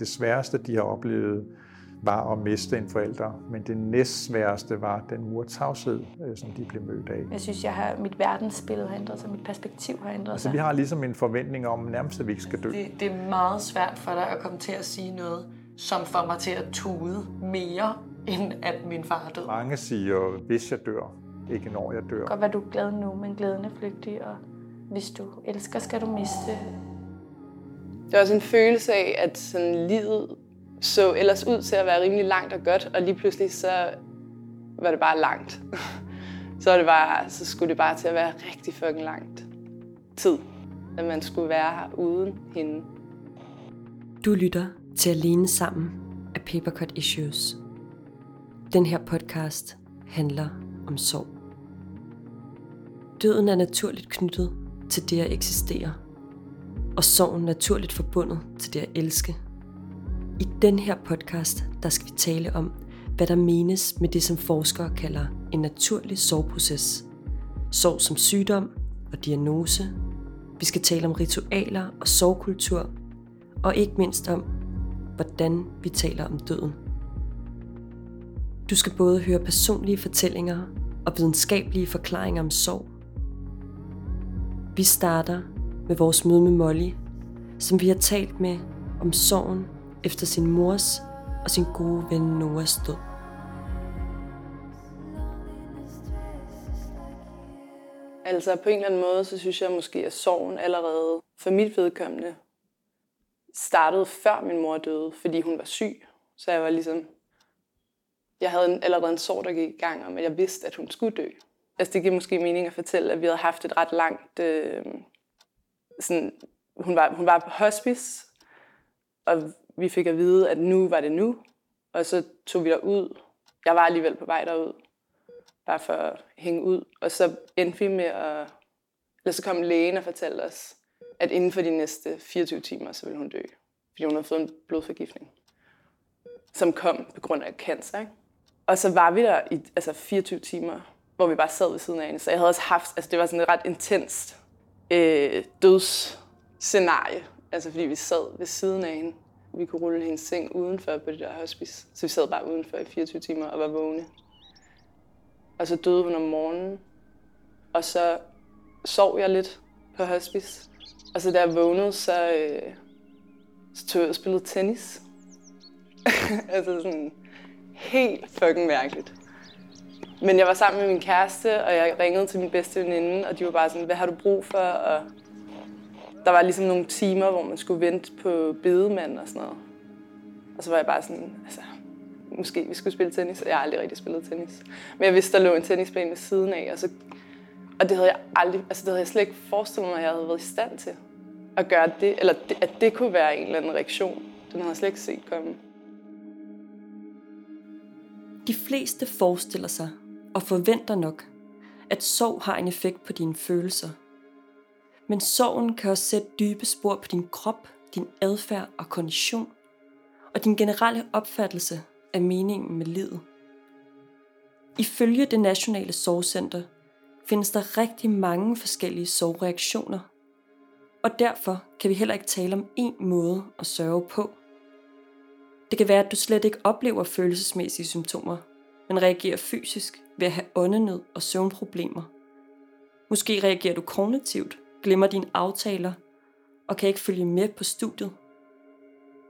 det sværeste, de har oplevet, var at miste en forælder, men det næst sværeste var den murtavshed, øh, som de blev mødt af. Jeg synes, jeg har, mit verdensbillede har ændret sig, mit perspektiv har ændret Altså, sig. vi har ligesom en forventning om nærmest, at vi ikke skal dø. Det, det er meget svært for dig at komme til at sige noget, som får mig til at tude mere, end at min far er død. Mange siger, hvis jeg dør, ikke når jeg dør. Godt være, du er glad nu, men glæden er flygtig, og hvis du elsker, skal du miste. Det var også en følelse af, at sådan livet så ellers ud til at være rimelig langt og godt, og lige pludselig så var det bare langt. så, var det bare, så skulle det bare til at være rigtig fucking langt tid, at man skulle være her uden hende. Du lytter til Alene Sammen af Papercut Issues. Den her podcast handler om sorg. Døden er naturligt knyttet til det at eksistere, og sorgen naturligt forbundet til det at elske. I den her podcast, der skal vi tale om, hvad der menes med det, som forskere kalder en naturlig sorgproces. Sorg som sygdom og diagnose. Vi skal tale om ritualer og sorgkultur, og ikke mindst om, hvordan vi taler om døden. Du skal både høre personlige fortællinger og videnskabelige forklaringer om sorg. Vi starter med vores møde med Molly, som vi har talt med om sorgen efter sin mors og sin gode ven Noahs død. Altså på en eller anden måde, så synes jeg måske, at sorgen allerede for mit vedkommende startede før min mor døde, fordi hun var syg. Så jeg var ligesom, jeg havde en, allerede en sorg, der gik i gang om, at jeg vidste, at hun skulle dø. Altså det giver måske mening at fortælle, at vi havde haft et ret langt, øh, sådan, hun var, hun var på hospice, og vi fik at vide, at nu var det nu, og så tog vi derud. Jeg var alligevel på vej derud, bare for at hænge ud. Og så endte vi med at... Eller så kom lægen og fortalte os, at inden for de næste 24 timer, så ville hun dø. Fordi hun havde fået en blodforgiftning, som kom på grund af cancer. Ikke? Og så var vi der i altså 24 timer, hvor vi bare sad ved siden af hende. Så jeg havde også haft... Altså det var sådan et ret intenst øh, dødsscenarie. Altså fordi vi sad ved siden af hende. Vi kunne rulle hendes seng udenfor på det der hospice. Så vi sad bare udenfor i 24 timer og var vågne. Og så døde hun om morgenen. Og så sov jeg lidt på hospice. Og så da jeg vågnede, så, øh, så tog jeg og spillede tennis. altså sådan helt fucking mærkeligt. Men jeg var sammen med min kæreste, og jeg ringede til min bedste veninde, og de var bare sådan, hvad har du brug for? Og der var ligesom nogle timer, hvor man skulle vente på bedemand og sådan noget. Og så var jeg bare sådan, altså, måske vi skulle spille tennis. Jeg har aldrig rigtig spillet tennis. Men jeg vidste, der lå en tennisbane ved siden af, og, så, og det havde jeg aldrig, altså det havde jeg slet ikke forestillet mig, at jeg havde været i stand til at gøre det, eller det, at det kunne være en eller anden reaktion. Den havde jeg slet ikke set komme. De fleste forestiller sig og forventer nok, at sorg har en effekt på dine følelser. Men sorgen kan også sætte dybe spor på din krop, din adfærd og kondition, og din generelle opfattelse af meningen med livet. Ifølge det Nationale Sorgcenter findes der rigtig mange forskellige sorgreaktioner, og derfor kan vi heller ikke tale om én måde at sørge på. Det kan være, at du slet ikke oplever følelsesmæssige symptomer, men reagerer fysisk ved at have åndenød og søvnproblemer. Måske reagerer du kognitivt, glemmer dine aftaler og kan ikke følge med på studiet.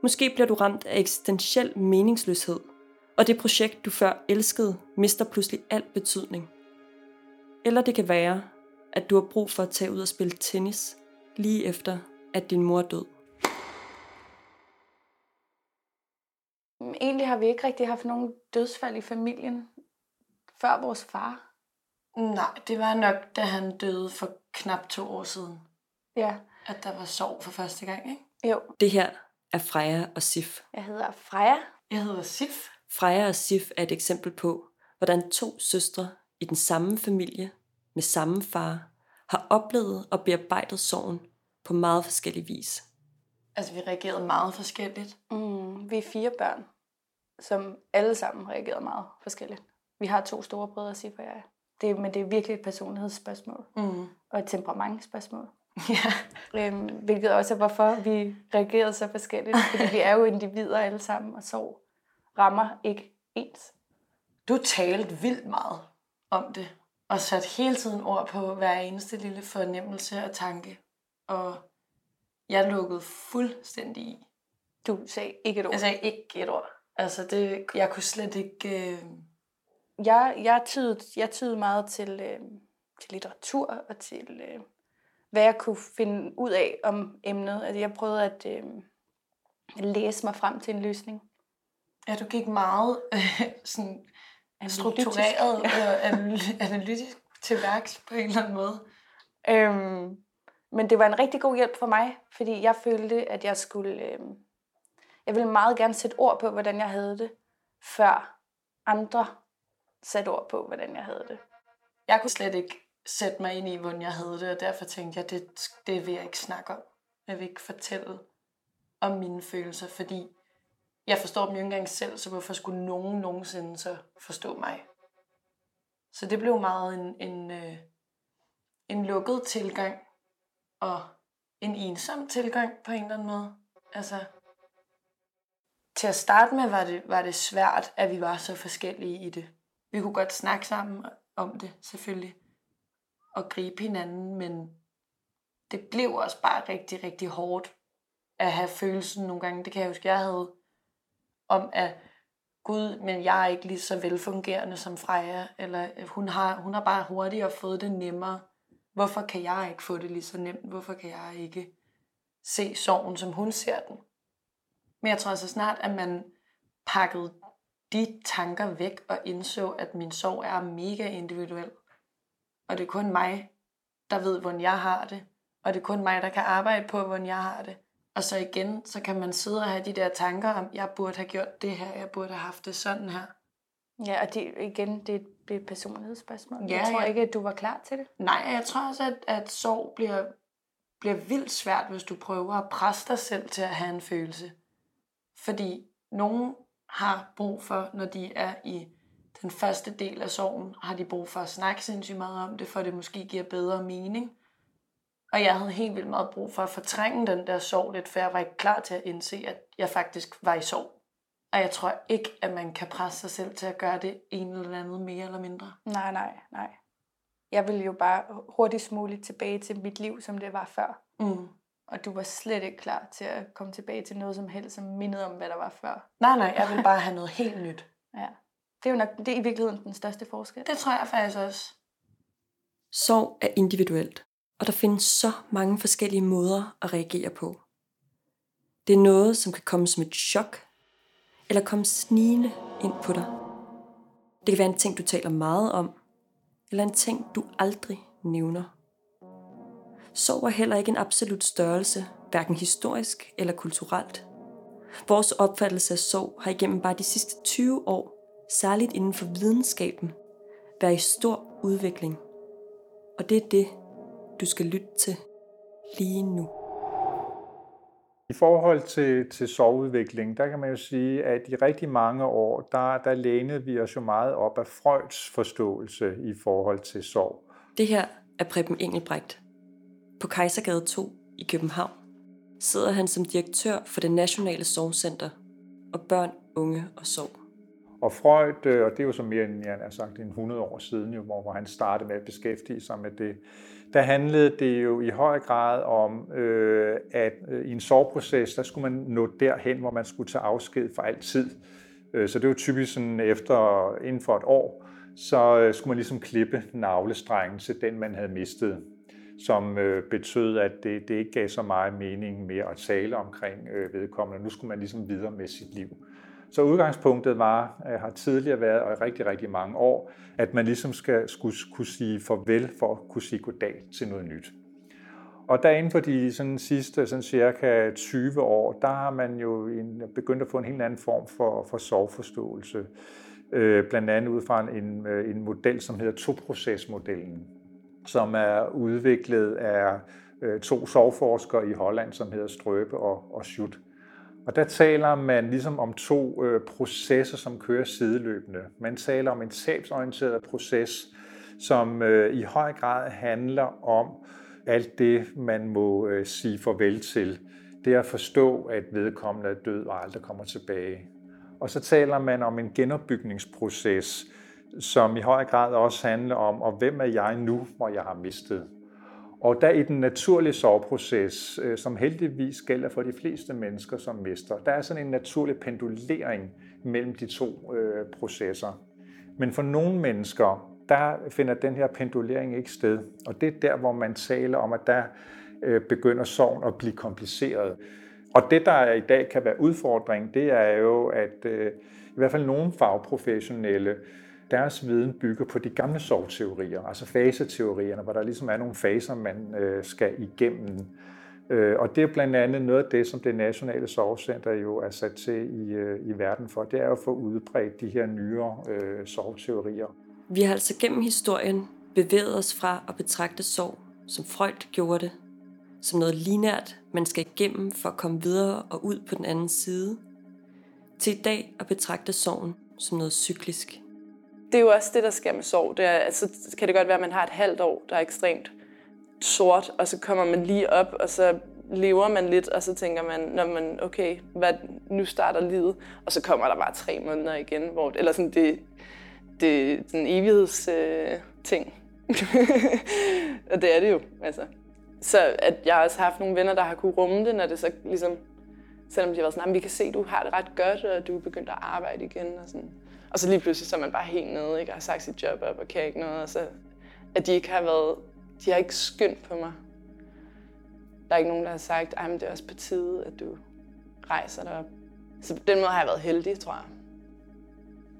Måske bliver du ramt af eksistentiel meningsløshed, og det projekt, du før elskede, mister pludselig al betydning. Eller det kan være, at du har brug for at tage ud og spille tennis, lige efter at din mor er død. Egentlig har vi ikke rigtig haft nogen dødsfald i familien før vores far. Nej, det var nok, da han døde for knap to år siden, Ja, at der var sorg for første gang, ikke? jo. Det her er Freja og Sif. Jeg hedder Freja. Jeg hedder Sif. Freja og Sif er et eksempel på, hvordan to søstre i den samme familie med samme far har oplevet og bearbejdet sorgen på meget forskellig vis. Altså, vi reagerede meget forskelligt. Mm, vi er fire børn, som alle sammen reagerer meget forskelligt. Vi har to store brødre, og jeg. Det, men det er virkelig et personlighedsspørgsmål Mm. og et temperamentsspørgsmål. Ja. Øhm, hvilket også er, hvorfor vi reagerede så forskelligt. Fordi vi er jo individer alle sammen, og sorg rammer ikke ens. Du talte vildt meget om det, og satte hele tiden ord på hver eneste lille fornemmelse og tanke. Og jeg lukkede fuldstændig i. Du sagde ikke et ord. Jeg sagde ikke et ord. Altså, det, jeg kunne slet ikke... Øh... Jeg, jeg, tydede, jeg tydede meget til, øh, til litteratur og til, øh, hvad jeg kunne finde ud af om emnet. Altså, jeg prøvede at øh, læse mig frem til en løsning. Ja, du gik meget øh, sådan struktureret og analy- analytisk til værks på en eller anden måde. Øhm, men det var en rigtig god hjælp for mig, fordi jeg følte, at jeg skulle... Øh, jeg ville meget gerne sætte ord på, hvordan jeg havde det, før andre sætte ord på, hvordan jeg havde det. Jeg kunne slet ikke sætte mig ind i, hvordan jeg havde det, og derfor tænkte jeg, det, det vil jeg ikke snakke om. Jeg vil ikke fortælle om mine følelser, fordi jeg forstår dem jo ikke engang selv, så hvorfor skulle nogen nogensinde så forstå mig? Så det blev meget en, en, øh, en lukket tilgang, og en ensom tilgang på en eller anden måde. Altså, til at starte med var det, var det svært, at vi var så forskellige i det. Vi kunne godt snakke sammen om det, selvfølgelig, og gribe hinanden, men det blev også bare rigtig, rigtig hårdt at have følelsen nogle gange. Det kan jeg huske, jeg havde om, at Gud, men jeg er ikke lige så velfungerende som Freja, eller hun har, hun har bare hurtigere fået det nemmere. Hvorfor kan jeg ikke få det lige så nemt? Hvorfor kan jeg ikke se sorgen, som hun ser den? Men jeg tror så snart, at man pakkede de tanker væk og indså, at min sorg er mega individuel. Og det er kun mig, der ved, hvordan jeg har det. Og det er kun mig, der kan arbejde på, hvordan jeg har det. Og så igen, så kan man sidde og have de der tanker om, jeg burde have gjort det her, jeg burde have haft det sådan her. Ja, og det, igen, det er et personlighedsspørgsmål. Ja, jeg tror ja. ikke, at du var klar til det. Nej, jeg tror også, at, at sorg bliver, bliver vildt svært, hvis du prøver at presse dig selv til at have en følelse. Fordi nogen har brug for, når de er i den første del af sorgen, har de brug for at snakke sindssygt meget om det, for det måske giver bedre mening. Og jeg havde helt vildt meget brug for at fortrænge den der sorg lidt, for jeg var ikke klar til at indse, at jeg faktisk var i sorg. Og jeg tror ikke, at man kan presse sig selv til at gøre det en eller andet mere eller mindre. Nej, nej, nej. Jeg ville jo bare hurtigst muligt tilbage til mit liv, som det var før. Mm. Og du var slet ikke klar til at komme tilbage til noget som helst, som mindede om, hvad der var før. Nej, nej, jeg vil bare have noget helt nyt. Ja. Det er jo nok det er i virkeligheden den største forskel. Det tror jeg faktisk også. Sorg er individuelt, og der findes så mange forskellige måder at reagere på. Det er noget, som kan komme som et chok, eller komme snigende ind på dig. Det kan være en ting, du taler meget om, eller en ting, du aldrig nævner. Sorg er heller ikke en absolut størrelse, hverken historisk eller kulturelt. Vores opfattelse af sorg har igennem bare de sidste 20 år, særligt inden for videnskaben, været i stor udvikling. Og det er det, du skal lytte til lige nu. I forhold til, til sovudvikling, der kan man jo sige, at i rigtig mange år, der, der lænede vi os jo meget op af Freuds forståelse i forhold til sorg. Det her er Preben Engelbrecht. På Kejsergade 2 i København sidder han som direktør for det Nationale Sorgcenter og Børn, Unge og Sorg. Og Freud, øh, og det er jo så mere end, jeg har sagt, en 100 år siden, jo, hvor han startede med at beskæftige sig med det, der handlede det jo i høj grad om, øh, at øh, i en sorgproces, der skulle man nå derhen, hvor man skulle tage afsked for altid. Øh, så det var typisk sådan efter, inden for et år, så skulle man ligesom klippe navlestrengen til den, man havde mistet som øh, betød, at det, det ikke gav så meget mening mere at tale omkring øh, vedkommende. Nu skulle man ligesom videre med sit liv. Så udgangspunktet var, øh, har tidligere været, og i rigtig, rigtig mange år, at man ligesom skal, skulle kunne sige farvel for at kunne sige goddag til noget nyt. Og der inden for de sådan, sidste sådan cirka 20 år, der har man jo en, begyndt at få en helt anden form for, for sorgforståelse. Øh, blandt andet ud fra en, øh, en model, som hedder toprocesmodellen, som er udviklet af øh, to sovforskere i Holland, som hedder Strøbe og, og Schutt. Og der taler man ligesom om to øh, processer, som kører sideløbende. Man taler om en tabsorienteret proces, som øh, i høj grad handler om alt det, man må øh, sige farvel til. Det er at forstå, at vedkommende er død og aldrig kommer tilbage. Og så taler man om en genopbygningsproces, som i høj grad også handler om, og hvem er jeg nu, hvor jeg har mistet. Og der i den naturlige soveproces, øh, som heldigvis gælder for de fleste mennesker, som mister, der er sådan en naturlig pendulering mellem de to øh, processer. Men for nogle mennesker, der finder den her pendulering ikke sted. Og det er der, hvor man taler om, at der øh, begynder sorgen at blive kompliceret. Og det, der i dag kan være udfordring, det er jo, at øh, i hvert fald nogle fagprofessionelle, deres viden bygger på de gamle sorgteorier, altså faseteorierne, hvor der ligesom er nogle faser, man øh, skal igennem. Øh, og det er blandt andet noget af det, som det nationale sorgcenter jo er sat til i, øh, i verden for. Det er jo at få udbredt de her nyere øh, sorgteorier. Vi har altså gennem historien bevæget os fra at betragte sorg, som Freud gjorde det, som noget linært, man skal igennem for at komme videre og ud på den anden side, til i dag at betragte sorgen som noget cyklisk. Det er jo også det, der sker med sorg. Det er, altså, kan det godt være, at man har et halvt år, der er ekstremt sort, og så kommer man lige op, og så lever man lidt, og så tænker man, når man, okay, hvad, nu starter livet, og så kommer der bare tre måneder igen, hvor, eller sådan, det, det den evigheds øh, ting. og det er det jo, altså. Så at jeg har også haft nogle venner, der har kunne rumme det, når det så ligesom, selvom de har været sådan, vi kan se, du har det ret godt, og du er begyndt at arbejde igen, og sådan. Og så lige pludselig så er man bare helt nede, ikke? Og har sagt sit job op og kan ikke noget, og så at de ikke har været, de har ikke skyndt på mig. Der er ikke nogen, der har sagt, at det er også på tide, at du rejser dig op. Så på den måde har jeg været heldig, tror jeg.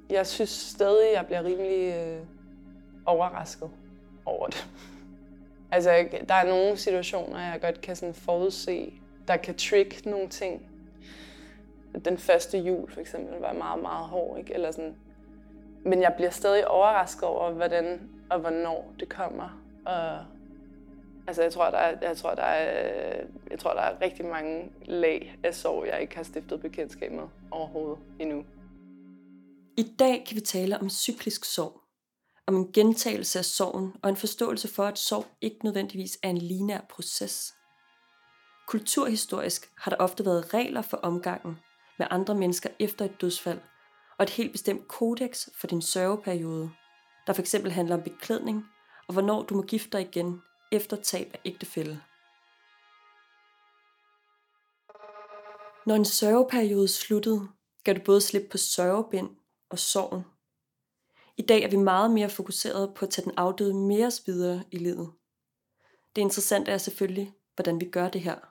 Jeg synes stadig, at jeg bliver rimelig øh, overrasket over det. Altså, der er nogle situationer, jeg godt kan sådan forudse, der kan trick nogle ting. Den første jul for eksempel var meget, meget hård, ikke? Eller sådan. Men jeg bliver stadig overrasket over, hvordan og hvornår det kommer. Og, altså, jeg tror, der er, jeg tror, der er, jeg tror, der er rigtig mange lag af sorg, jeg ikke har stiftet bekendtskab med overhovedet endnu. I dag kan vi tale om cyklisk sorg, om en gentagelse af sorgen og en forståelse for, at sorg ikke nødvendigvis er en linær proces. Kulturhistorisk har der ofte været regler for omgangen med andre mennesker efter et dødsfald, og et helt bestemt kodex for din sørgeperiode, der f.eks. handler om beklædning og hvornår du må gifte dig igen efter tab af ægtefælde. Når en sørgeperiode sluttede, gav du både slip på sørgebind og sorgen. I dag er vi meget mere fokuseret på at tage den afdøde mere videre i livet. Det interessante er selvfølgelig, hvordan vi gør det her,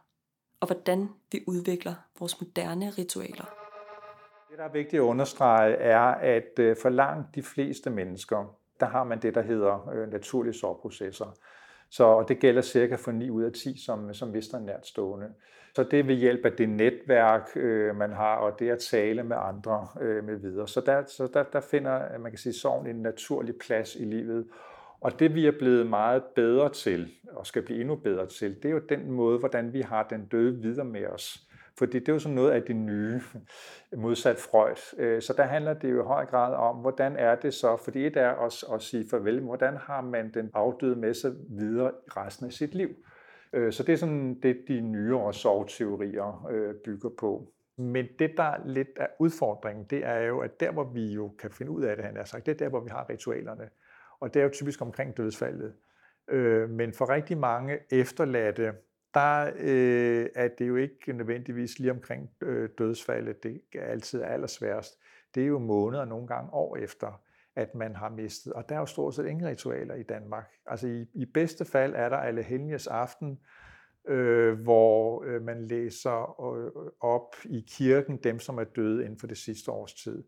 og hvordan vi udvikler vores moderne ritualer. Det, der er vigtigt at understrege, er, at øh, for langt de fleste mennesker, der har man det, der hedder øh, naturlige sorgprocesser. Så og det gælder cirka for 9 ud af 10, som, som mister en nærtstående. Så det er ved hjælp af det netværk, øh, man har, og det at tale med andre øh, med videre. Så der, så der, der finder, man kan sige, sorgen en naturlig plads i livet. Og det vi er blevet meget bedre til, og skal blive endnu bedre til, det er jo den måde, hvordan vi har den døde videre med os. Fordi det er jo sådan noget af det nye, modsat Freud. Øh, så der handler det jo i høj grad om, hvordan er det så, fordi et er at, at sige farvel, hvordan har man den afdøde med sig videre resten af sit liv. Øh, så det er sådan det, de nyere sovteorier øh, bygger på. Men det, der lidt er udfordringen, det er jo, at der, hvor vi jo kan finde ud af det, han har sagt, det er der, hvor vi har ritualerne. Og det er jo typisk omkring dødsfaldet. Øh, men for rigtig mange efterladte, der øh, er det jo ikke nødvendigvis lige omkring øh, dødsfaldet, det er altid allersværest. Det er jo måneder, nogle gange år efter, at man har mistet. Og der er jo stort set ingen ritualer i Danmark. Altså i, i bedste fald er der alle helges aften, øh, hvor øh, man læser øh, op i kirken dem, som er døde inden for det sidste års tid.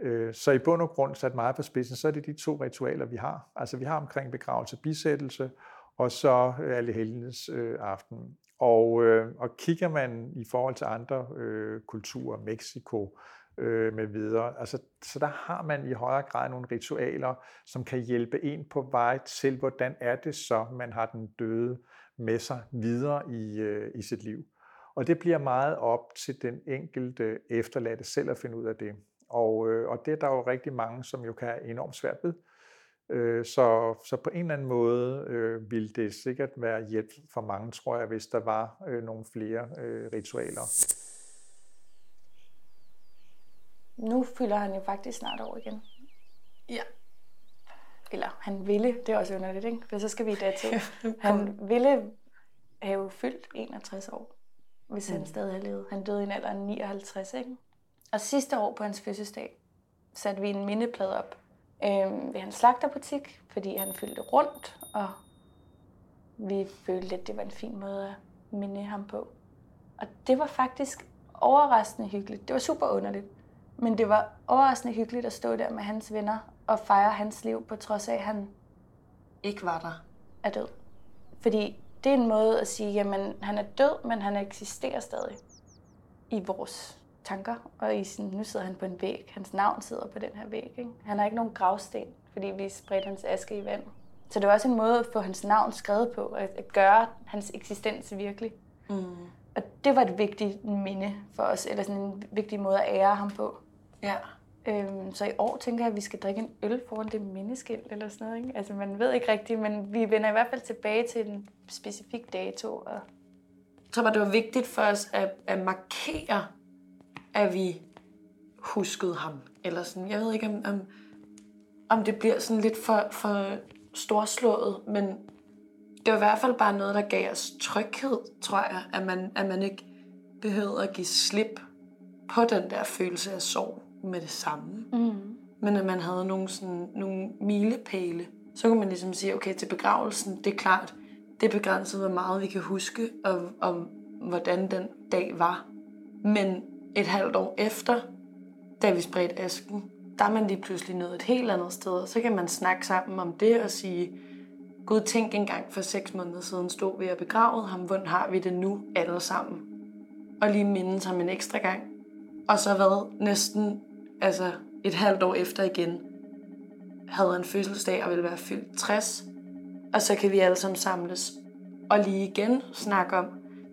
Øh, så i bund og grund, sat meget på spidsen, så er det de to ritualer, vi har. Altså vi har omkring begravelse, bisættelse, og så øh, alle helgenes øh, aften. Og, øh, og kigger man i forhold til andre øh, kulturer, Mexico øh, med videre, altså, så der har man i højere grad nogle ritualer, som kan hjælpe en på vej til, hvordan er det så, man har den døde med sig videre i, øh, i sit liv. Og det bliver meget op til den enkelte efterladte selv at finde ud af det. Og, øh, og det er der jo rigtig mange, som jo kan have enormt svært ved. Øh, så, så på en eller anden måde øh, ville det sikkert være hjælp for mange, tror jeg, hvis der var øh, nogle flere øh, ritualer. Nu fylder han jo faktisk snart over igen. Ja. Eller han ville, det er også underligt, ikke? For så skal vi i dato. Han ville have fyldt 61 år, hvis mm. han stadig havde levet. Han døde i en alder af 59, ikke? Og sidste år på hans fødselsdag satte vi en mindeplade op øh, ved hans slagterbutik, fordi han fyldte rundt, og vi følte, at det var en fin måde at minde ham på. Og det var faktisk overraskende hyggeligt. Det var super underligt. Men det var overraskende hyggeligt at stå der med hans venner og fejre hans liv, på trods af, at han ikke var der. Er død. Fordi det er en måde at sige, jamen han er død, men han eksisterer stadig i vores tanker. Og i sin, nu sidder han på en væg. Hans navn sidder på den her væg. Ikke? Han har ikke nogen gravsten, fordi vi spredte hans aske i vand. Så det var også en måde at få hans navn skrevet på, at, at gøre hans eksistens virkelig. Mm. Og det var et vigtigt minde for os, eller sådan en vigtig måde at ære ham på. Ja. Øhm, så i år tænker jeg, at vi skal drikke en øl foran det mindeskilt eller sådan noget. Ikke? Altså man ved ikke rigtigt, men vi vender i hvert fald tilbage til en specifik dato. Og... Jeg tror bare, det var vigtigt for os at, at markere, at vi huskede ham. Eller sådan, jeg ved ikke, om, om, om det bliver sådan lidt for, for storslået, men det var i hvert fald bare noget, der gav os tryghed, tror jeg, at man, at man ikke behøvede at give slip på den der følelse af sorg med det samme. Mm. Men at man havde nogle, sådan, nogle milepæle. Så kunne man ligesom sige, okay, til begravelsen, det er klart, det er begrænset, hvor meget vi kan huske, og, og hvordan den dag var. Men et halvt år efter, da vi spredte asken, der er man lige pludselig nået et helt andet sted. Så kan man snakke sammen om det og sige, Gud, tænk engang for seks måneder siden stod vi og begravede ham. Hvordan har vi det nu alle sammen? Og lige mindes ham en ekstra gang. Og så hvad? Næsten altså et halvt år efter igen, havde en fødselsdag og ville være fyldt 60. Og så kan vi alle sammen samles og lige igen snakke om,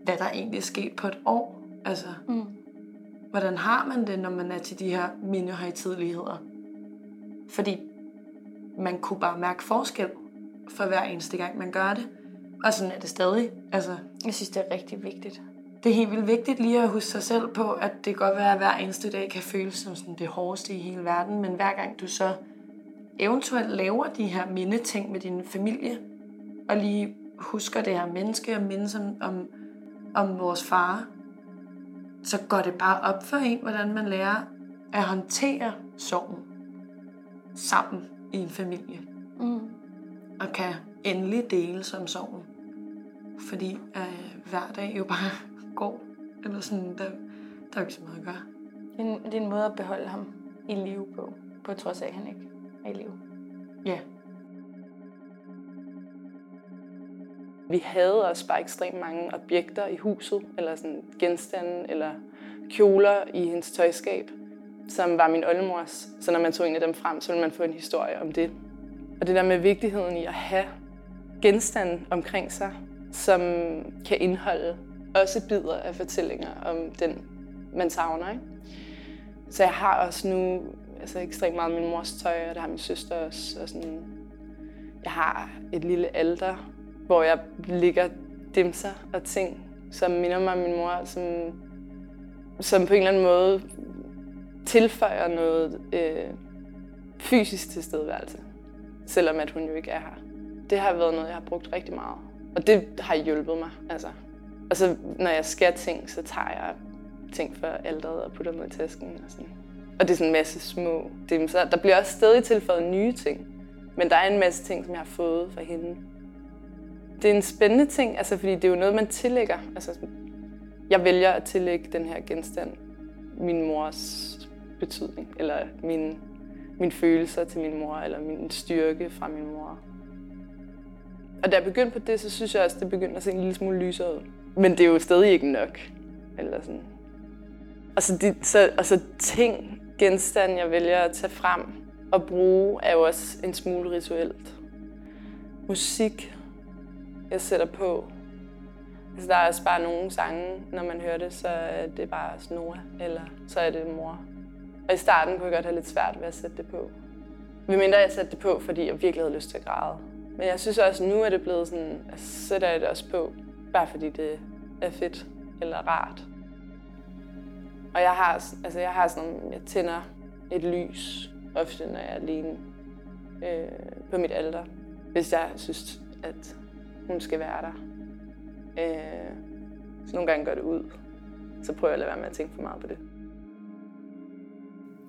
hvad der egentlig er sket på et år. Altså, mm hvordan har man det, når man er til de her mindehøjtidligheder? Fordi man kunne bare mærke forskel for hver eneste gang, man gør det. Og sådan er det stadig. Altså, jeg synes, det er rigtig vigtigt det er helt vildt vigtigt lige at huske sig selv på, at det kan godt være, at hver eneste dag kan føles som sådan det hårdeste i hele verden, men hver gang du så eventuelt laver de her mindeting med din familie, og lige husker det her menneske og mindes om, om, om vores far, så går det bare op for en, hvordan man lærer at håndtere sorgen sammen i en familie. Mm. Og kan endelig dele som sorgen. Fordi øh, hver dag jo bare går. Eller sådan, der, der er ikke så meget at gøre. Det er, en, det er en måde at beholde ham i live på, på trods af, at han ikke er i live. Ja. Vi havde også bare ekstremt mange objekter i huset, eller sådan genstande, eller kjoler i hendes tøjskab, som var min oldemors. Så når man tog en af dem frem, så ville man få en historie om det. Og det der med vigtigheden i at have genstande omkring sig, som kan indeholde også bidder af fortællinger om den, man savner. Ikke? Så jeg har også nu altså ekstremt meget min mors tøj, og det har min søster også. Og sådan, jeg har et lille alter, hvor jeg ligger dimser og ting, som minder mig om min mor, som, som på en eller anden måde tilføjer noget øh, fysisk tilstedeværelse, selvom at hun jo ikke er her. Det har været noget, jeg har brugt rigtig meget. Og det har hjulpet mig. Altså. Og så når jeg skal ting, så tager jeg ting fra alderet og putter dem i tasken. Og, sådan. og det er sådan en masse små dimser. Så der bliver også stadig tilføjet nye ting. Men der er en masse ting, som jeg har fået fra hende. Det er en spændende ting, altså, fordi det er jo noget, man tillægger. Altså, jeg vælger at tillægge den her genstand min mors betydning, eller min, min følelser til min mor, eller min styrke fra min mor. Og da jeg begyndte på det, så synes jeg også, det begyndte at se en lille smule lysere ud. Men det er jo stadig ikke nok. Eller sådan. Og så, de, så, og så ting, genstande, jeg vælger at tage frem og bruge, er jo også en smule rituelt. Musik, jeg sætter på. Altså, der er også bare nogle sange, når man hører det, så er det bare Nora, eller så er det mor. Og i starten kunne jeg godt have lidt svært ved at sætte det på. Vi mindre jeg satte det på, fordi jeg virkelig havde lyst til at græde. Men jeg synes også, at nu er det blevet sådan, at så sætter jeg det også på, bare fordi det er fedt eller rart. Og jeg har, altså jeg har sådan, jeg tænder et lys ofte, når jeg er alene øh, på mit alter, hvis jeg synes, at hun skal være der. Øh, så nogle gange gør det ud. Så prøver jeg at lade være med at tænke for meget på det.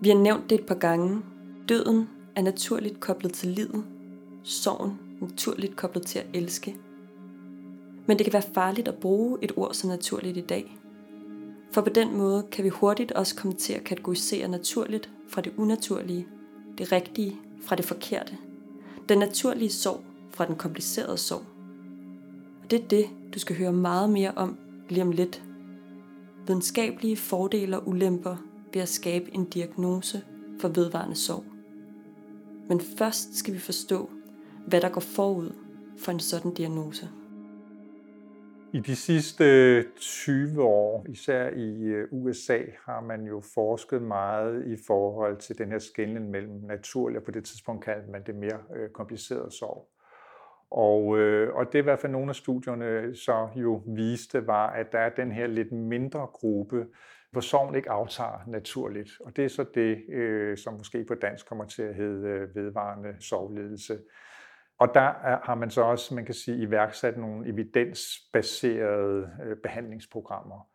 Vi har nævnt det et par gange. Døden er naturligt koblet til livet. Sorgen naturligt koblet til at elske. Men det kan være farligt at bruge et ord så naturligt i dag. For på den måde kan vi hurtigt også komme til at kategorisere naturligt fra det unaturlige, det rigtige fra det forkerte, den naturlige sorg fra den komplicerede sorg. Og det er det, du skal høre meget mere om lige om lidt. Videnskabelige fordele og ulemper ved at skabe en diagnose for vedvarende sorg. Men først skal vi forstå, hvad der går forud for en sådan diagnose. I de sidste 20 år, især i øh, USA, har man jo forsket meget i forhold til den her skældning mellem naturlig og på det tidspunkt kaldte man det mere øh, kompliceret sorg. Og, øh, og det er i hvert fald nogle af studierne så jo viste, var, at der er den her lidt mindre gruppe, hvor sorgen ikke aftager naturligt. Og det er så det, øh, som måske på dansk kommer til at hedde øh, vedvarende sovledelse. Og der er, har man så også, man kan sige, iværksat nogle evidensbaserede øh, behandlingsprogrammer.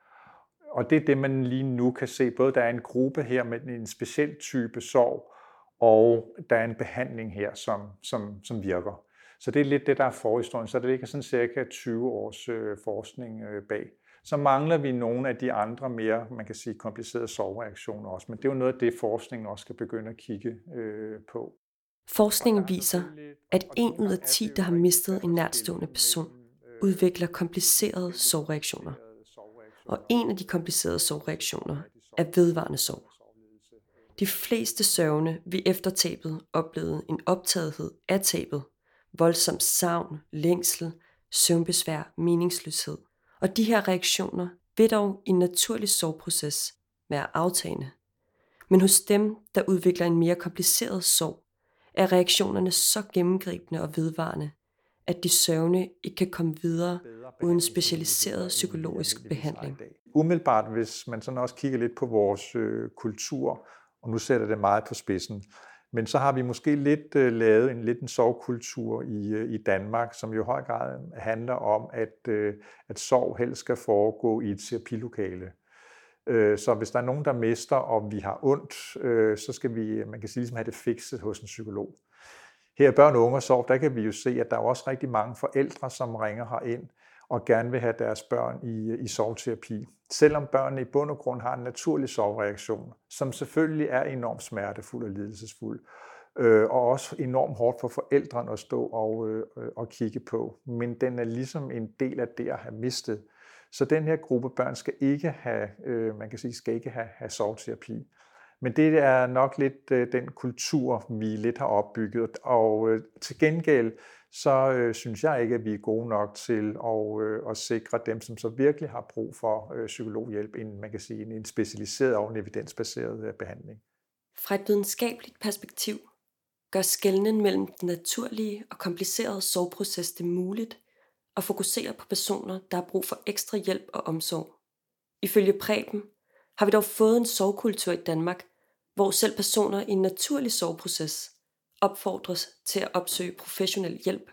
Og det er det, man lige nu kan se. Både der er en gruppe her med en speciel type sorg, og der er en behandling her, som, som, som virker. Så det er lidt det, der er forhistorien. Så det ligger sådan cirka 20 års øh, forskning øh, bag. Så mangler vi nogle af de andre mere, man kan sige, komplicerede sorgreaktioner også. Men det er jo noget af det, forskningen også skal begynde at kigge øh, på. Forskningen viser, at en ud af 10, der har mistet en nærtstående person, udvikler komplicerede sorgreaktioner. Og en af de komplicerede sorgreaktioner er vedvarende sorg. De fleste sørgende vil efter tabet opleve en optagethed af tabet, voldsom savn, længsel, søvnbesvær, meningsløshed. Og de her reaktioner vil dog i en naturlig sorgproces være aftagende. Men hos dem, der udvikler en mere kompliceret sorg, er reaktionerne så gennemgribende og vedvarende, at de sørgende ikke kan komme videre uden specialiseret psykologisk behandling. Umiddelbart, hvis man sådan også kigger lidt på vores øh, kultur, og nu sætter det meget på spidsen, men så har vi måske lidt øh, lavet en lidt en sovkultur i, øh, i Danmark, som jo i høj grad handler om, at, øh, at sov helst skal foregå i et terapilokale. Øh, så hvis der er nogen, der mister, og vi har ondt, øh, så skal vi, øh, man kan sige, ligesom have det fikset hos en psykolog. Her i Børn og Unge og Sorg, der kan vi jo se, at der er også rigtig mange forældre, som ringer her ind og gerne vil have deres børn i, i sovterapi. Selvom børnene i bund og grund har en naturlig sovreaktion, som selvfølgelig er enormt smertefuld og lidelsesfuld, øh, og også enormt hårdt for forældrene at stå og, øh, og kigge på. Men den er ligesom en del af det at have mistet. Så den her gruppe børn skal ikke have, øh, man kan sige, skal ikke have, have sovterapi. Men det er nok lidt øh, den kultur, vi lidt har opbygget. Og øh, til gengæld, så øh, synes jeg ikke, at vi er gode nok til at, øh, at sikre dem, som så virkelig har brug for øh, psykologhjælp, en, man kan sige, en, en specialiseret og en evidensbaseret øh, behandling. Fra et videnskabeligt perspektiv gør skældnen mellem den naturlige og komplicerede soveproces det muligt og fokusere på personer, der har brug for ekstra hjælp og omsorg. Ifølge Preben har vi dog fået en sovekultur i Danmark, hvor selv personer i en naturlig soveproces opfordres til at opsøge professionel hjælp.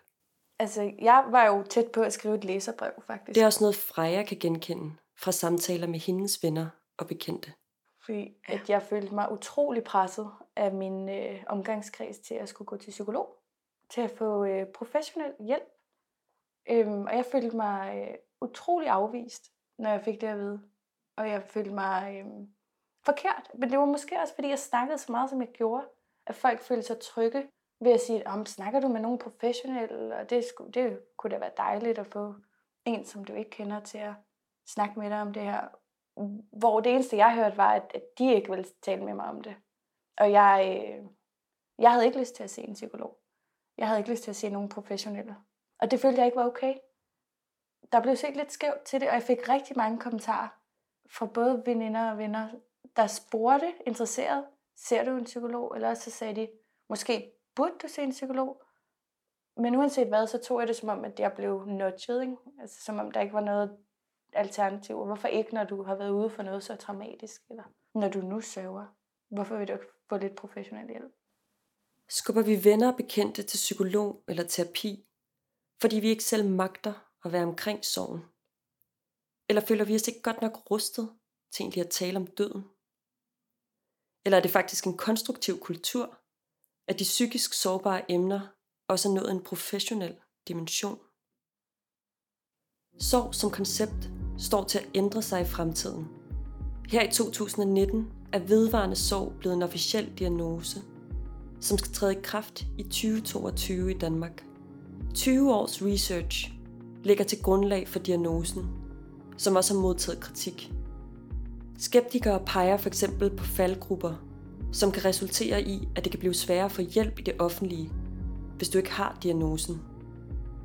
Altså, jeg var jo tæt på at skrive et læserbrev, faktisk. Det er også noget, Freja kan genkende fra samtaler med hendes venner og bekendte. Fordi at jeg følte mig utrolig presset af min øh, omgangskreds til at skulle gå til psykolog. Til at få øh, professionel hjælp Øhm, og jeg følte mig øh, utrolig afvist, når jeg fik det at vide. Og jeg følte mig øh, forkert. Men det var måske også, fordi jeg snakkede så meget, som jeg gjorde. At folk følte sig trygge ved at sige, om snakker du med nogen professionelle? Og det, skulle, det kunne da være dejligt at få en, som du ikke kender, til at snakke med dig om det her. Hvor det eneste, jeg hørte, var, at, at de ikke ville tale med mig om det. Og jeg, øh, jeg havde ikke lyst til at se en psykolog. Jeg havde ikke lyst til at se nogen professionelle. Og det følte jeg ikke var okay. Der blev set lidt skævt til det, og jeg fik rigtig mange kommentarer fra både veninder og venner, der spurgte interesseret, ser du en psykolog? Eller så sagde de, måske burde du se en psykolog? Men uanset hvad, så tog jeg det som om, at jeg blev nudget, ikke? Altså som om der ikke var noget alternativ. Hvorfor ikke, når du har været ude for noget så traumatisk? Eller når du nu sørger, Hvorfor vil du ikke få lidt professionel hjælp? Skubber vi venner og bekendte til psykolog eller terapi, fordi vi ikke selv magter at være omkring sorgen? Eller føler vi os ikke godt nok rustet til egentlig at tale om døden? Eller er det faktisk en konstruktiv kultur, at de psykisk sårbare emner også er nået en professionel dimension? Sorg som koncept står til at ændre sig i fremtiden. Her i 2019 er vedvarende sorg blevet en officiel diagnose, som skal træde i kraft i 2022 i Danmark. 20 års research ligger til grundlag for diagnosen, som også har modtaget kritik. Skeptikere peger for eksempel på faldgrupper, som kan resultere i, at det kan blive sværere at få hjælp i det offentlige, hvis du ikke har diagnosen.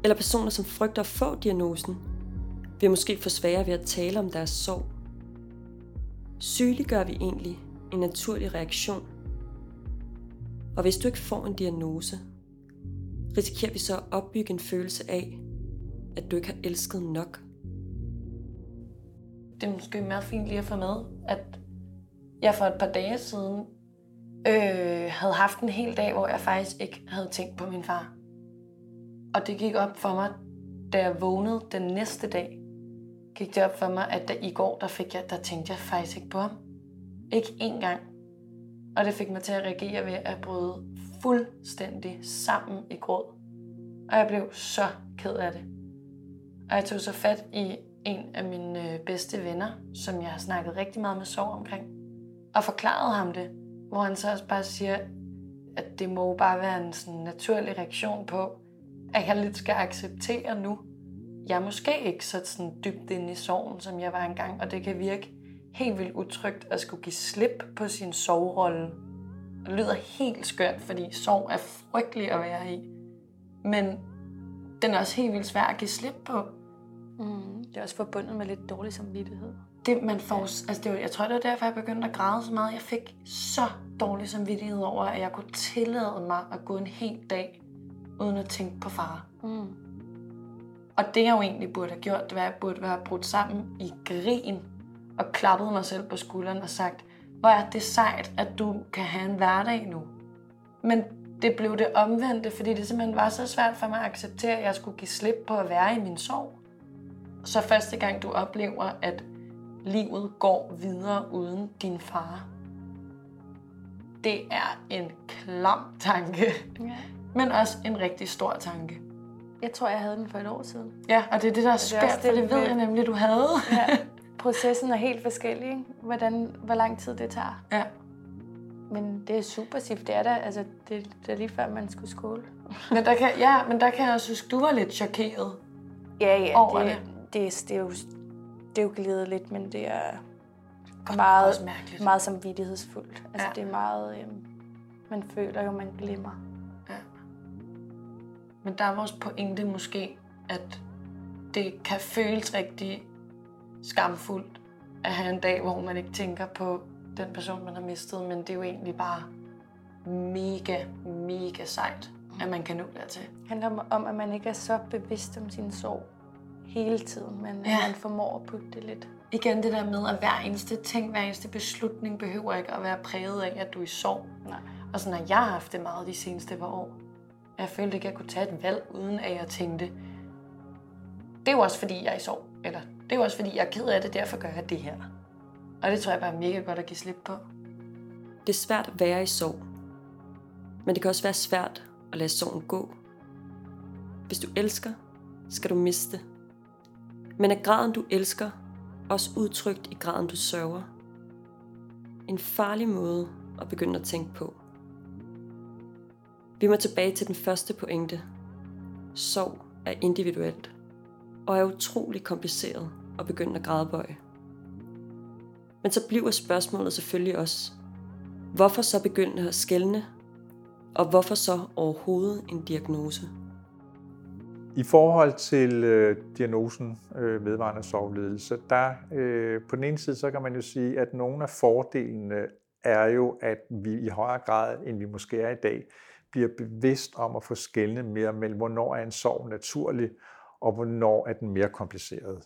Eller personer, som frygter at få diagnosen, vil måske få sværere ved at tale om deres sorg. Sygeliggør vi egentlig en naturlig reaktion? Og hvis du ikke får en diagnose, risikerer vi så at opbygge en følelse af, at du ikke har elsket nok. Det er måske meget fint lige at få med, at jeg for et par dage siden øh, havde haft en hel dag, hvor jeg faktisk ikke havde tænkt på min far. Og det gik op for mig, da jeg vågnede den næste dag, gik det op for mig, at da, i går, der, fik jeg, der tænkte jeg faktisk ikke på ham. Ikke én gang. Og det fik mig til at reagere ved at bryde fuldstændig sammen i gråd. Og jeg blev så ked af det. Og jeg tog så fat i en af mine øh, bedste venner, som jeg har snakket rigtig meget med sorg omkring, og forklarede ham det, hvor han så også bare siger, at det må bare være en sådan naturlig reaktion på, at jeg lidt skal acceptere nu, jeg er måske ikke så sådan dybt inde i sorgen, som jeg var engang, og det kan virke helt vildt utrygt at skulle give slip på sin sovrolle. Det lyder helt skørt, fordi sorg er frygtelig at være i. Men den er også helt vildt svær at give slip på. Mm. Det er også forbundet med lidt dårlig samvittighed. Det, man får, altså det var, jeg tror, det var derfor, jeg begyndte at græde så meget. Jeg fik så dårlig samvittighed over, at jeg kunne tillade mig at gå en hel dag, uden at tænke på far. Mm. Og det, jeg jo egentlig burde have gjort, det var, at jeg burde være brudt sammen i grin og klappet mig selv på skulderen og sagt, hvor er det sejt, at du kan have en hverdag nu. Men det blev det omvendte, fordi det simpelthen var så svært for mig at acceptere, at jeg skulle give slip på at være i min sorg. Så første gang du oplever, at livet går videre uden din far. Det er en klam tanke, Ja. men også en rigtig stor tanke. Jeg tror, jeg havde den for et år siden. Ja, og det er det, der er det er skørt, også for det, det ved jeg nemlig, du havde. Ja. Processen er helt forskellig, ikke? Hvordan, hvor lang tid det tager. Ja. Men det er super sift, det er der. Altså, det, det er lige før, man skulle skåle. Men der kan, ja, men der kan jeg også huske, du var lidt chokeret. Ja, ja, Over det, det. Det, det, er jo, det er jo glædet lidt, men det er Godt, meget, meget samvittighedsfuldt. Altså, Ja. det er meget... Øhm, man føler jo, man glemmer. Men der er vores pointe måske, at det kan føles rigtig skamfuldt at have en dag, hvor man ikke tænker på den person, man har mistet, men det er jo egentlig bare mega, mega sejt, at man kan nå dertil. Det handler om- om, at man ikke er så bevidst om sin sorg hele tiden, men Ja. man formår at putte det lidt. Igen det der med, at hver eneste ting, hver eneste beslutning behøver ikke at være præget af, at du er i sorg. Nej. Og sådan har jeg haft det meget de seneste par år. Jeg følte ikke, at jeg kunne tage et valg, uden at jeg tænkte, det er jo også fordi, jeg er i sorg. Eller det er jo også fordi, jeg er ked af det, derfor gør jeg det her. Og det tror jeg bare er mega godt at give slip på. Det er svært at være i sorg. Men det kan også være svært at lade sorgen gå. Hvis du elsker, skal du miste. Men er graden du elsker også udtrykt i graden du sørger? En farlig måde at begynde at tænke på. Vi må tilbage til den første pointe. Sorg er individuelt og er utrolig kompliceret at begynde at grædebøje. Men så bliver spørgsmålet selvfølgelig også, hvorfor så begynde at skælne, og hvorfor så overhovedet en diagnose? I forhold til øh, diagnosen øh, vedvarende sovledelse, der øh, på den ene side, så kan man jo sige, at nogle af fordelene er jo, at vi i højere grad, end vi måske er i dag, bliver bevidst om at få skældne mere mellem, hvornår er en sorg naturlig, og hvornår er den mere kompliceret.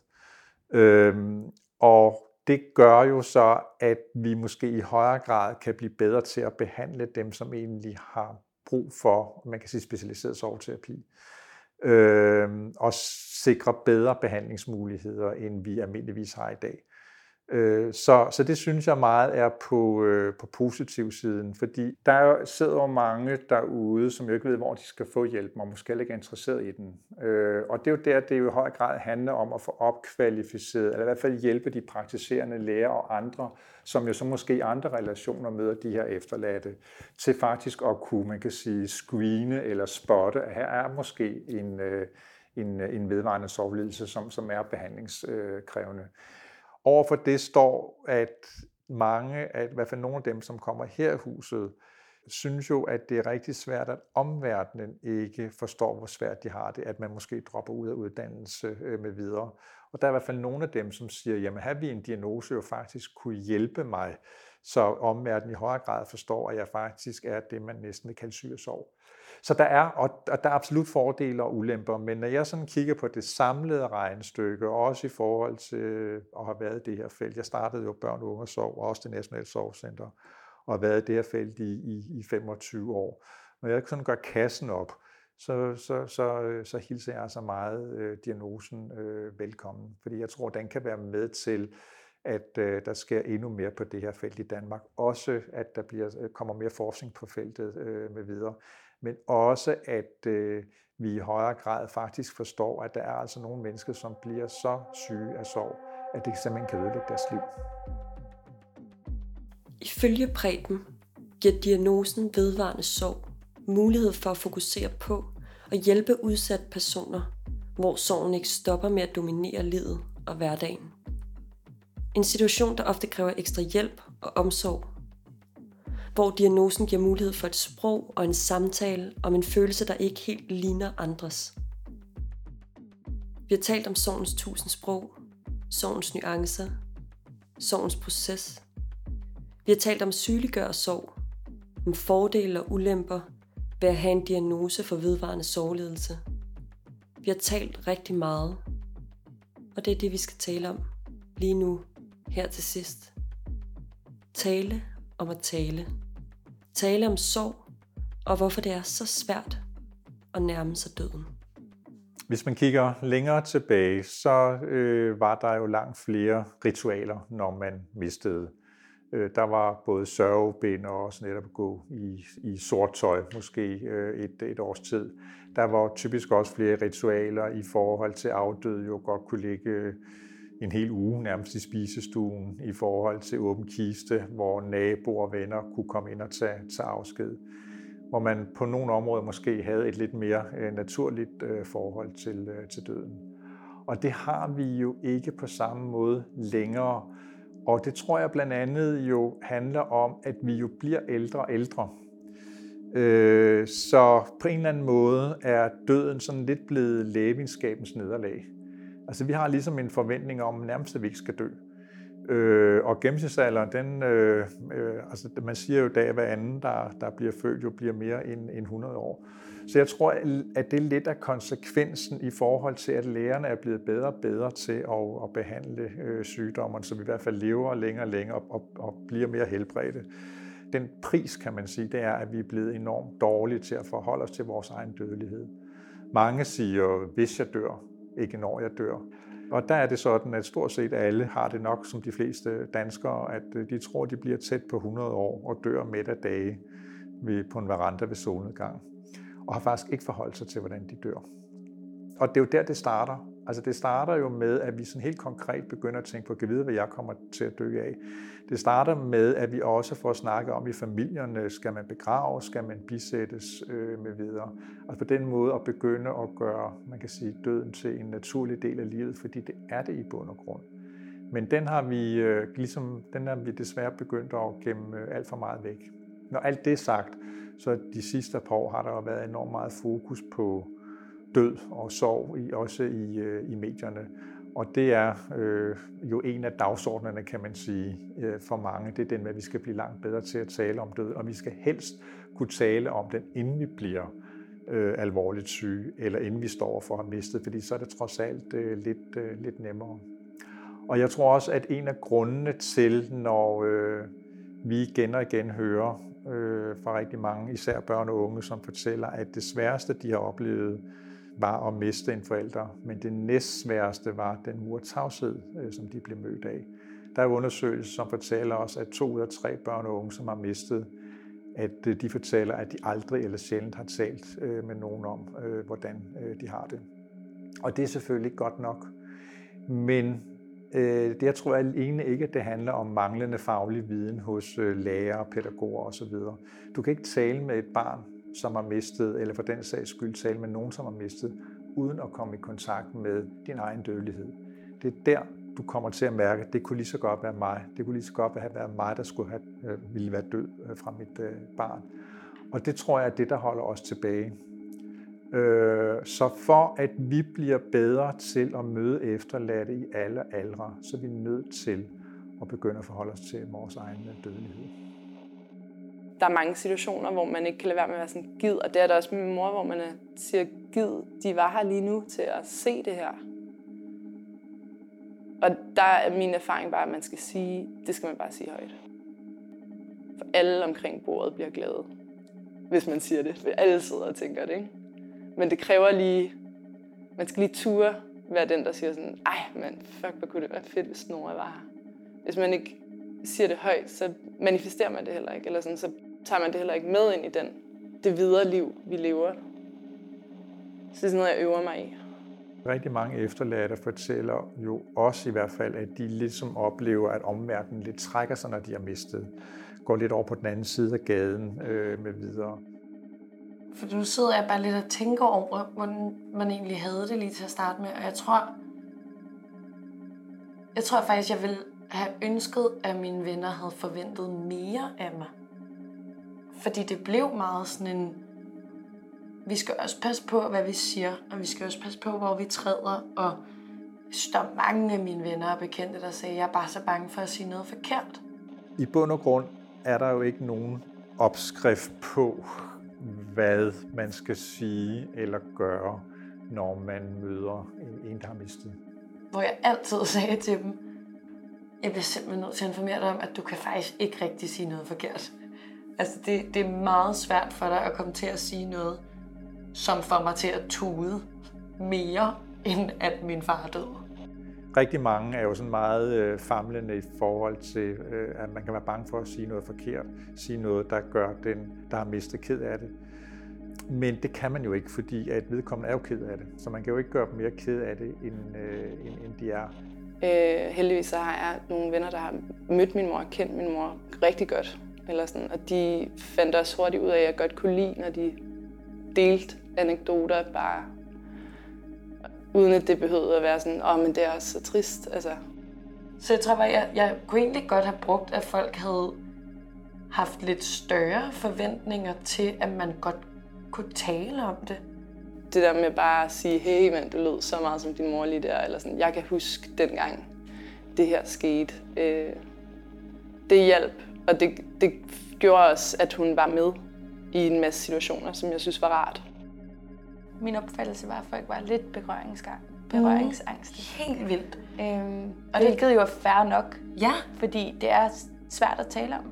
Øhm, og det gør jo så, at vi måske i højere grad kan blive bedre til at behandle dem, som egentlig har brug for, man kan sige, specialiseret sorgterapi. Øh, og sikre bedre behandlingsmuligheder, end vi almindeligvis har i dag. Øh, så, så det synes jeg meget er på, øh, på positiv siden, fordi der sidder jo mange derude, som jo ikke ved, hvor de skal få hjælp, og måske ikke er interesseret i den. Øh, og det er jo der, det jo i høj grad handler om at få opkvalificeret, eller i hvert fald hjælpe de praktiserende læger og andre, som jo så måske i andre relationer møder de her efterladte, til faktisk at kunne, man kan sige, screene eller spotte, at her er måske en, øh, en, øh, en vedvarende sovelidelse, som, som er behandlingskrævende. Overfor det står, at mange, at i hvert fald nogle af dem, som kommer her i huset, synes jo, at det er rigtig svært, at omverdenen ikke forstår, hvor svært de har det, at man måske dropper ud af uddannelse øh, med videre. Og der er i hvert fald nogle af dem, som siger, jamen har vi en diagnose jo faktisk kunne hjælpe mig, så omverdenen i højere grad forstår, at jeg faktisk er det, man næsten vil kalde syg og. Så der er, og der er absolut fordele og ulemper, men når jeg sådan kigger på det samlede regnestykke, også i forhold til at have været i det her felt, jeg startede jo børn, unge og Sov, og også det nationale Sovcenter, og har været i det her felt i, i, i 25 år. Når jeg sådan gør kassen op, så, så, så, så hilser jeg altså meget øh, diagnosen øh, velkommen, fordi jeg tror, den kan være med til, at øh, der sker endnu mere på det her felt i Danmark. Også at der bliver, øh, kommer mere forskning på feltet øh, med videre men også at øh, vi i højere grad faktisk forstår, at der er altså nogle mennesker, som bliver så syge af sorg, at det simpelthen kan ødelægge deres liv. Ifølge Preben giver diagnosen vedvarende sorg mulighed for at fokusere på og hjælpe udsatte personer, hvor sorgen ikke stopper med at dominere livet og hverdagen. En situation, der ofte kræver ekstra hjælp og omsorg hvor diagnosen giver mulighed for et sprog og en samtale om en følelse, der ikke helt ligner andres. Vi har talt om sorgens tusind sprog, sorgens nuancer, sorgens proces. Vi har talt om sygeliggør sorg, om fordele og ulemper ved at have en diagnose for vedvarende sorgledelse. Vi har talt rigtig meget, og det er det, vi skal tale om lige nu, her til sidst. Tale om at tale tale om sorg og hvorfor det er så svært at nærme sig døden. Hvis man kigger længere tilbage, så øh, var der jo langt flere ritualer, når man mistede. Øh, der var både sørgebind og også netop at gå i, i sort tøj, måske øh, et, et års tid. Der var typisk også flere ritualer i forhold til afdøde, jo godt kunne ligge en hel uge nærmest i spisestuen i forhold til åben kiste, hvor naboer og venner kunne komme ind og tage, tage afsked. Hvor man på nogle områder måske havde et lidt mere øh, naturligt øh, forhold til, øh, til døden. Og det har vi jo ikke på samme måde længere. Og det tror jeg blandt andet jo handler om, at vi jo bliver ældre og ældre. Så på en eller anden måde er døden sådan lidt blevet lægevidenskabens nederlag. Altså vi har ligesom en forventning om, nærmest at vi ikke skal dø. Øh, og gennemsnitsalderen, den, øh, øh, altså man siger jo dag, hver anden, der, der bliver født, jo bliver mere end, end 100 år. Så jeg tror, at det er lidt af konsekvensen i forhold til, at lægerne er blevet bedre og bedre til at, at behandle øh, sygdommen, så vi i hvert fald lever længere og længere og, og bliver mere helbredte. Den pris, kan man sige, det er, at vi er blevet enormt dårlige til at forholde os til vores egen dødelighed. Mange siger, hvis jeg dør, ikke når jeg dør. Og der er det sådan, at stort set alle har det nok som de fleste danskere, at øh, de tror, de bliver tæt på 100 år og dør midt af dage på en veranda ved solnedgang. Og har faktisk ikke forholdt sig til, hvordan de dør. Og det er jo der, det starter. Altså det starter jo med, at vi sådan helt konkret begynder at tænke på, at vide, hvad jeg kommer til at dø af. Det starter med, at vi også får snakket om i familierne, øh, skal man begraves, skal man bisættes øh, med videre. Altså på den måde at begynde at gøre, man kan sige, døden til en naturlig del af livet, fordi det er det i bund og grund. Men den har vi, øh, ligesom, den har vi desværre begyndt at gemme øh, alt for meget væk. Når alt det er sagt, så de sidste par år har der jo været enormt meget fokus på død og sorg, i, også i, øh, i medierne. Og det er øh, jo en af dagsordnerne, kan man sige, øh, for mange. Det er den med, at vi skal blive langt bedre til at tale om død, og vi skal helst kunne tale om den, inden vi bliver øh, alvorligt syge, eller inden vi står for at have mistet, fordi så er det trods alt øh, lidt, øh, lidt nemmere. Og jeg tror også, at en af grundene til, når øh, vi igen og igen hører øh, fra rigtig mange, især børn og unge, som fortæller, at det sværeste, de har oplevet, var at miste en forælder, men det næstsværeste var den murtavshed, tavshed, som de blev mødt af. Der er undersøgelser, som fortæller os, at to ud af tre børn og unge, som har mistet, at øh, de fortæller, at de aldrig eller sjældent har talt øh, med nogen om, hvordan de har det. Og det er selvfølgelig godt nok. Men det, jeg tror alene ikke, at det handler om manglende faglig viden hos lærere, pædagoger osv. Du kan ikke tale med et barn som har mistet, eller for den sags skyld tale med nogen, som har mistet, uden at komme i kontakt med din egen dødelighed. Det er der, du kommer til at mærke, at det kunne lige så godt være mig. Det kunne lige så godt have været mig, der skulle have, øh, ville være død øh, fra mit øh, barn. Og det tror jeg er det, der holder os tilbage. Øh, så for at vi bliver bedre til at møde efterladte i alle aldre, så er vi nødt til at begynde at forholde os til vores egen dødelighed der er mange situationer, hvor man ikke kan lade være med at være sådan gid, og det er der også med min mor, hvor man siger, gid, de var her lige nu til at se det her. Og der er min erfaring bare, at man skal sige, det skal man bare sige højt. For alle omkring bordet bliver glade, hvis man siger det. For alle sidder og tænker det, ikke? Men det kræver lige, man skal lige ture være den, der siger sådan, ej, men fuck, hvor kunne det være fedt, hvis Nora var her. Hvis man ikke siger det højt, så manifesterer man det heller ikke. Eller sådan, så tager man det heller ikke med ind i den, det videre liv, vi lever. Så det er sådan noget, jeg øver mig i. Rigtig mange efterladte fortæller jo også i hvert fald, at de ligesom oplever, at omverdenen lidt trækker sig, når de har mistet. Går lidt over på den anden side af gaden øh, med videre. For nu sidder jeg bare lidt og tænker over, hvordan man egentlig havde det lige til at starte med. Og jeg tror, jeg tror faktisk, jeg ville have ønsket, at mine venner havde forventet mere af mig. Fordi det blev meget sådan en, vi skal også passe på, hvad vi siger, og vi skal også passe på, hvor vi træder, og der er mange af mine venner og bekendte, der sagde, jeg er bare så bange for at sige noget forkert. I bund og grund er der jo ikke nogen opskrift på, hvad man skal sige eller gøre, når man møder en, en der har mistet. Hvor jeg altid sagde til dem, jeg bliver simpelthen nødt til at informere dig om, at du kan faktisk ikke rigtig sige noget forkert. Altså, det, det er meget svært for dig at komme til at sige noget, som får mig til at tude mere, end at min far er død. Rigtig mange er jo sådan meget øh, famlende i forhold til, øh, at man kan være bange for at sige noget forkert, sige noget, der gør den, der har mistet ked af det. Men det kan man jo ikke, fordi at vedkommende er jo ked af det. Så man kan jo ikke gøre dem mere ked af det, end, øh, end, end de er. Øh, heldigvis så har jeg nogle venner, der har mødt min mor og kendt min mor rigtig godt. Eller sådan, og de fandt også hurtigt ud af, at jeg godt kunne lide, når de delte anekdoter, bare uden at det behøvede at være sådan, åh, oh, men det er også så trist. Altså. Så jeg tror bare, jeg, jeg kunne egentlig godt have brugt, at folk havde haft lidt større forventninger til, at man godt kunne tale om det. Det der med bare at sige, hey mand, du lød så meget som din mor lige der, eller sådan, jeg kan huske dengang det her skete. Øh, det hjalp og det, det gjorde også, at hun var med i en masse situationer, som jeg synes var rart. Min opfattelse var, at folk var lidt berøringsgang. berøringsangst. Mm. Helt vildt. Øhm, og det, hvilket jo er fair nok. Ja. Fordi det er svært at tale om.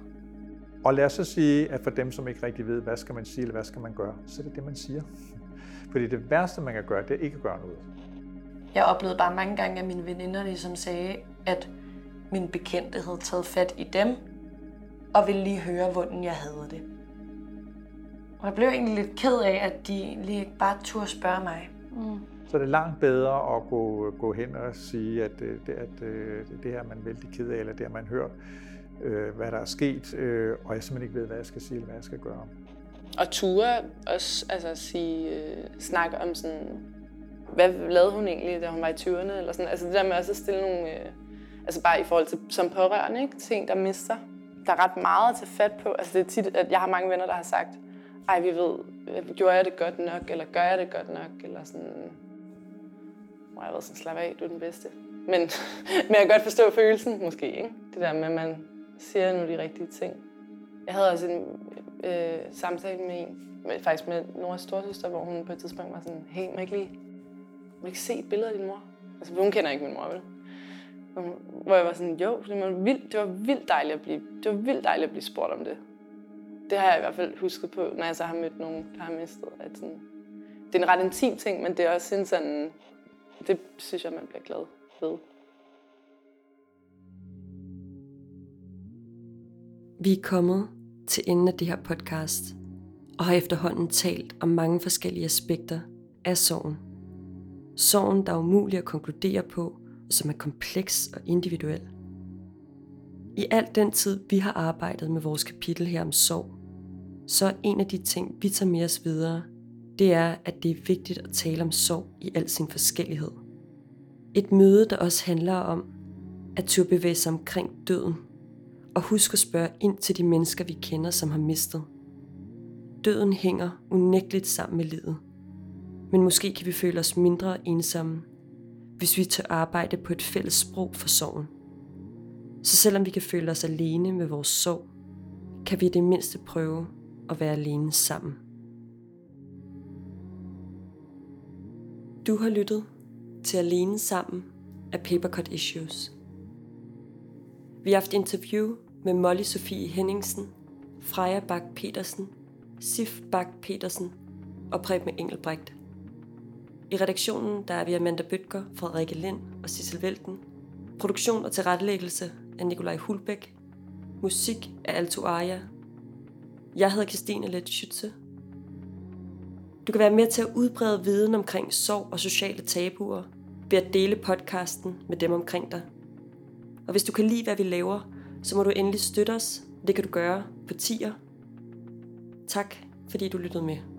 Og lad os så sige, at for dem, som ikke rigtig ved, hvad skal man sige, eller hvad skal man gøre, så er det det, man siger. Fordi det værste, man kan gøre, det er ikke at gøre noget. Jeg oplevede bare mange gange, at mine veninder ligesom sagde, at min bekendte havde taget fat i dem, og ville lige høre, hvordan jeg havde det. Og jeg blev egentlig lidt ked af, at de egentlig ikke bare turde spørge mig. Mm. Så det er langt bedre at gå, gå hen og sige, at øh, det, at, øh, det her er man vældig ked af, eller det har man hørt, øh, hvad der er sket, øh, og jeg simpelthen ikke ved, hvad jeg skal sige, eller hvad jeg skal gøre. Og ture også altså sige, øh, snakke om sådan, hvad lavede hun egentlig, da hun var i 20'erne, eller sådan, altså det der med også at stille nogle, øh, altså bare i forhold til som pårørende, ikke? ting, der mister der er ret meget at tage fat på. Altså, det er tit, at jeg har mange venner, der har sagt, ej, vi ved, gjorde jeg det godt nok, eller gør jeg det godt nok, eller sådan, hvor jeg været sådan, slap af, du er den bedste. Men, men jeg kan godt forstå følelsen, måske. Ikke? Det der med, at man siger nu de rigtige ting. Jeg havde også en øh, samtale med en, med, faktisk med Noras storsøster, hvor hun på et tidspunkt var sådan, hey, må jeg ikke lige må jeg ikke se et billede af din mor? Altså, hun kender ikke min mor, vel? Hvor jeg var sådan, jo, det var vildt, det var vildt dejligt at blive, det var vildt dejligt at blive spurgt om det. Det har jeg i hvert fald husket på, når jeg så har mødt nogen, der har mistet. At sådan, det er en ret intim ting, men det er også en sådan, det synes jeg, man bliver glad ved. Vi er kommet til enden af det her podcast, og har efterhånden talt om mange forskellige aspekter af sorgen. Sorgen, der er umulig at konkludere på, som er kompleks og individuel. I al den tid, vi har arbejdet med vores kapitel her om sorg, så er en af de ting, vi tager med os videre, det er, at det er vigtigt at tale om sorg i al sin forskellighed. Et møde, der også handler om at turde bevæge sig omkring døden, og huske at spørge ind til de mennesker, vi kender, som har mistet. Døden hænger unægteligt sammen med livet. Men måske kan vi føle os mindre ensomme, hvis vi tør arbejde på et fælles sprog for sorgen. Så selvom vi kan føle os alene med vores sorg, kan vi i det mindste prøve at være alene sammen. Du har lyttet til Alene Sammen af Papercut Issues. Vi har haft interview med Molly Sofie Henningsen, Freja Bak Petersen, Sif Bak Petersen og Preben Engelbrecht. I redaktionen der er vi Amanda Bøtger, Frederikke Lind og Sissel Velten. Produktion og tilrettelæggelse af Nikolaj Hulbæk. Musik af Alto Aria. Jeg hedder Christine Let Schütze. Du kan være med til at udbrede viden omkring sorg og sociale tabuer ved at dele podcasten med dem omkring dig. Og hvis du kan lide, hvad vi laver, så må du endelig støtte os. Det kan du gøre på tier. Tak, fordi du lyttede med.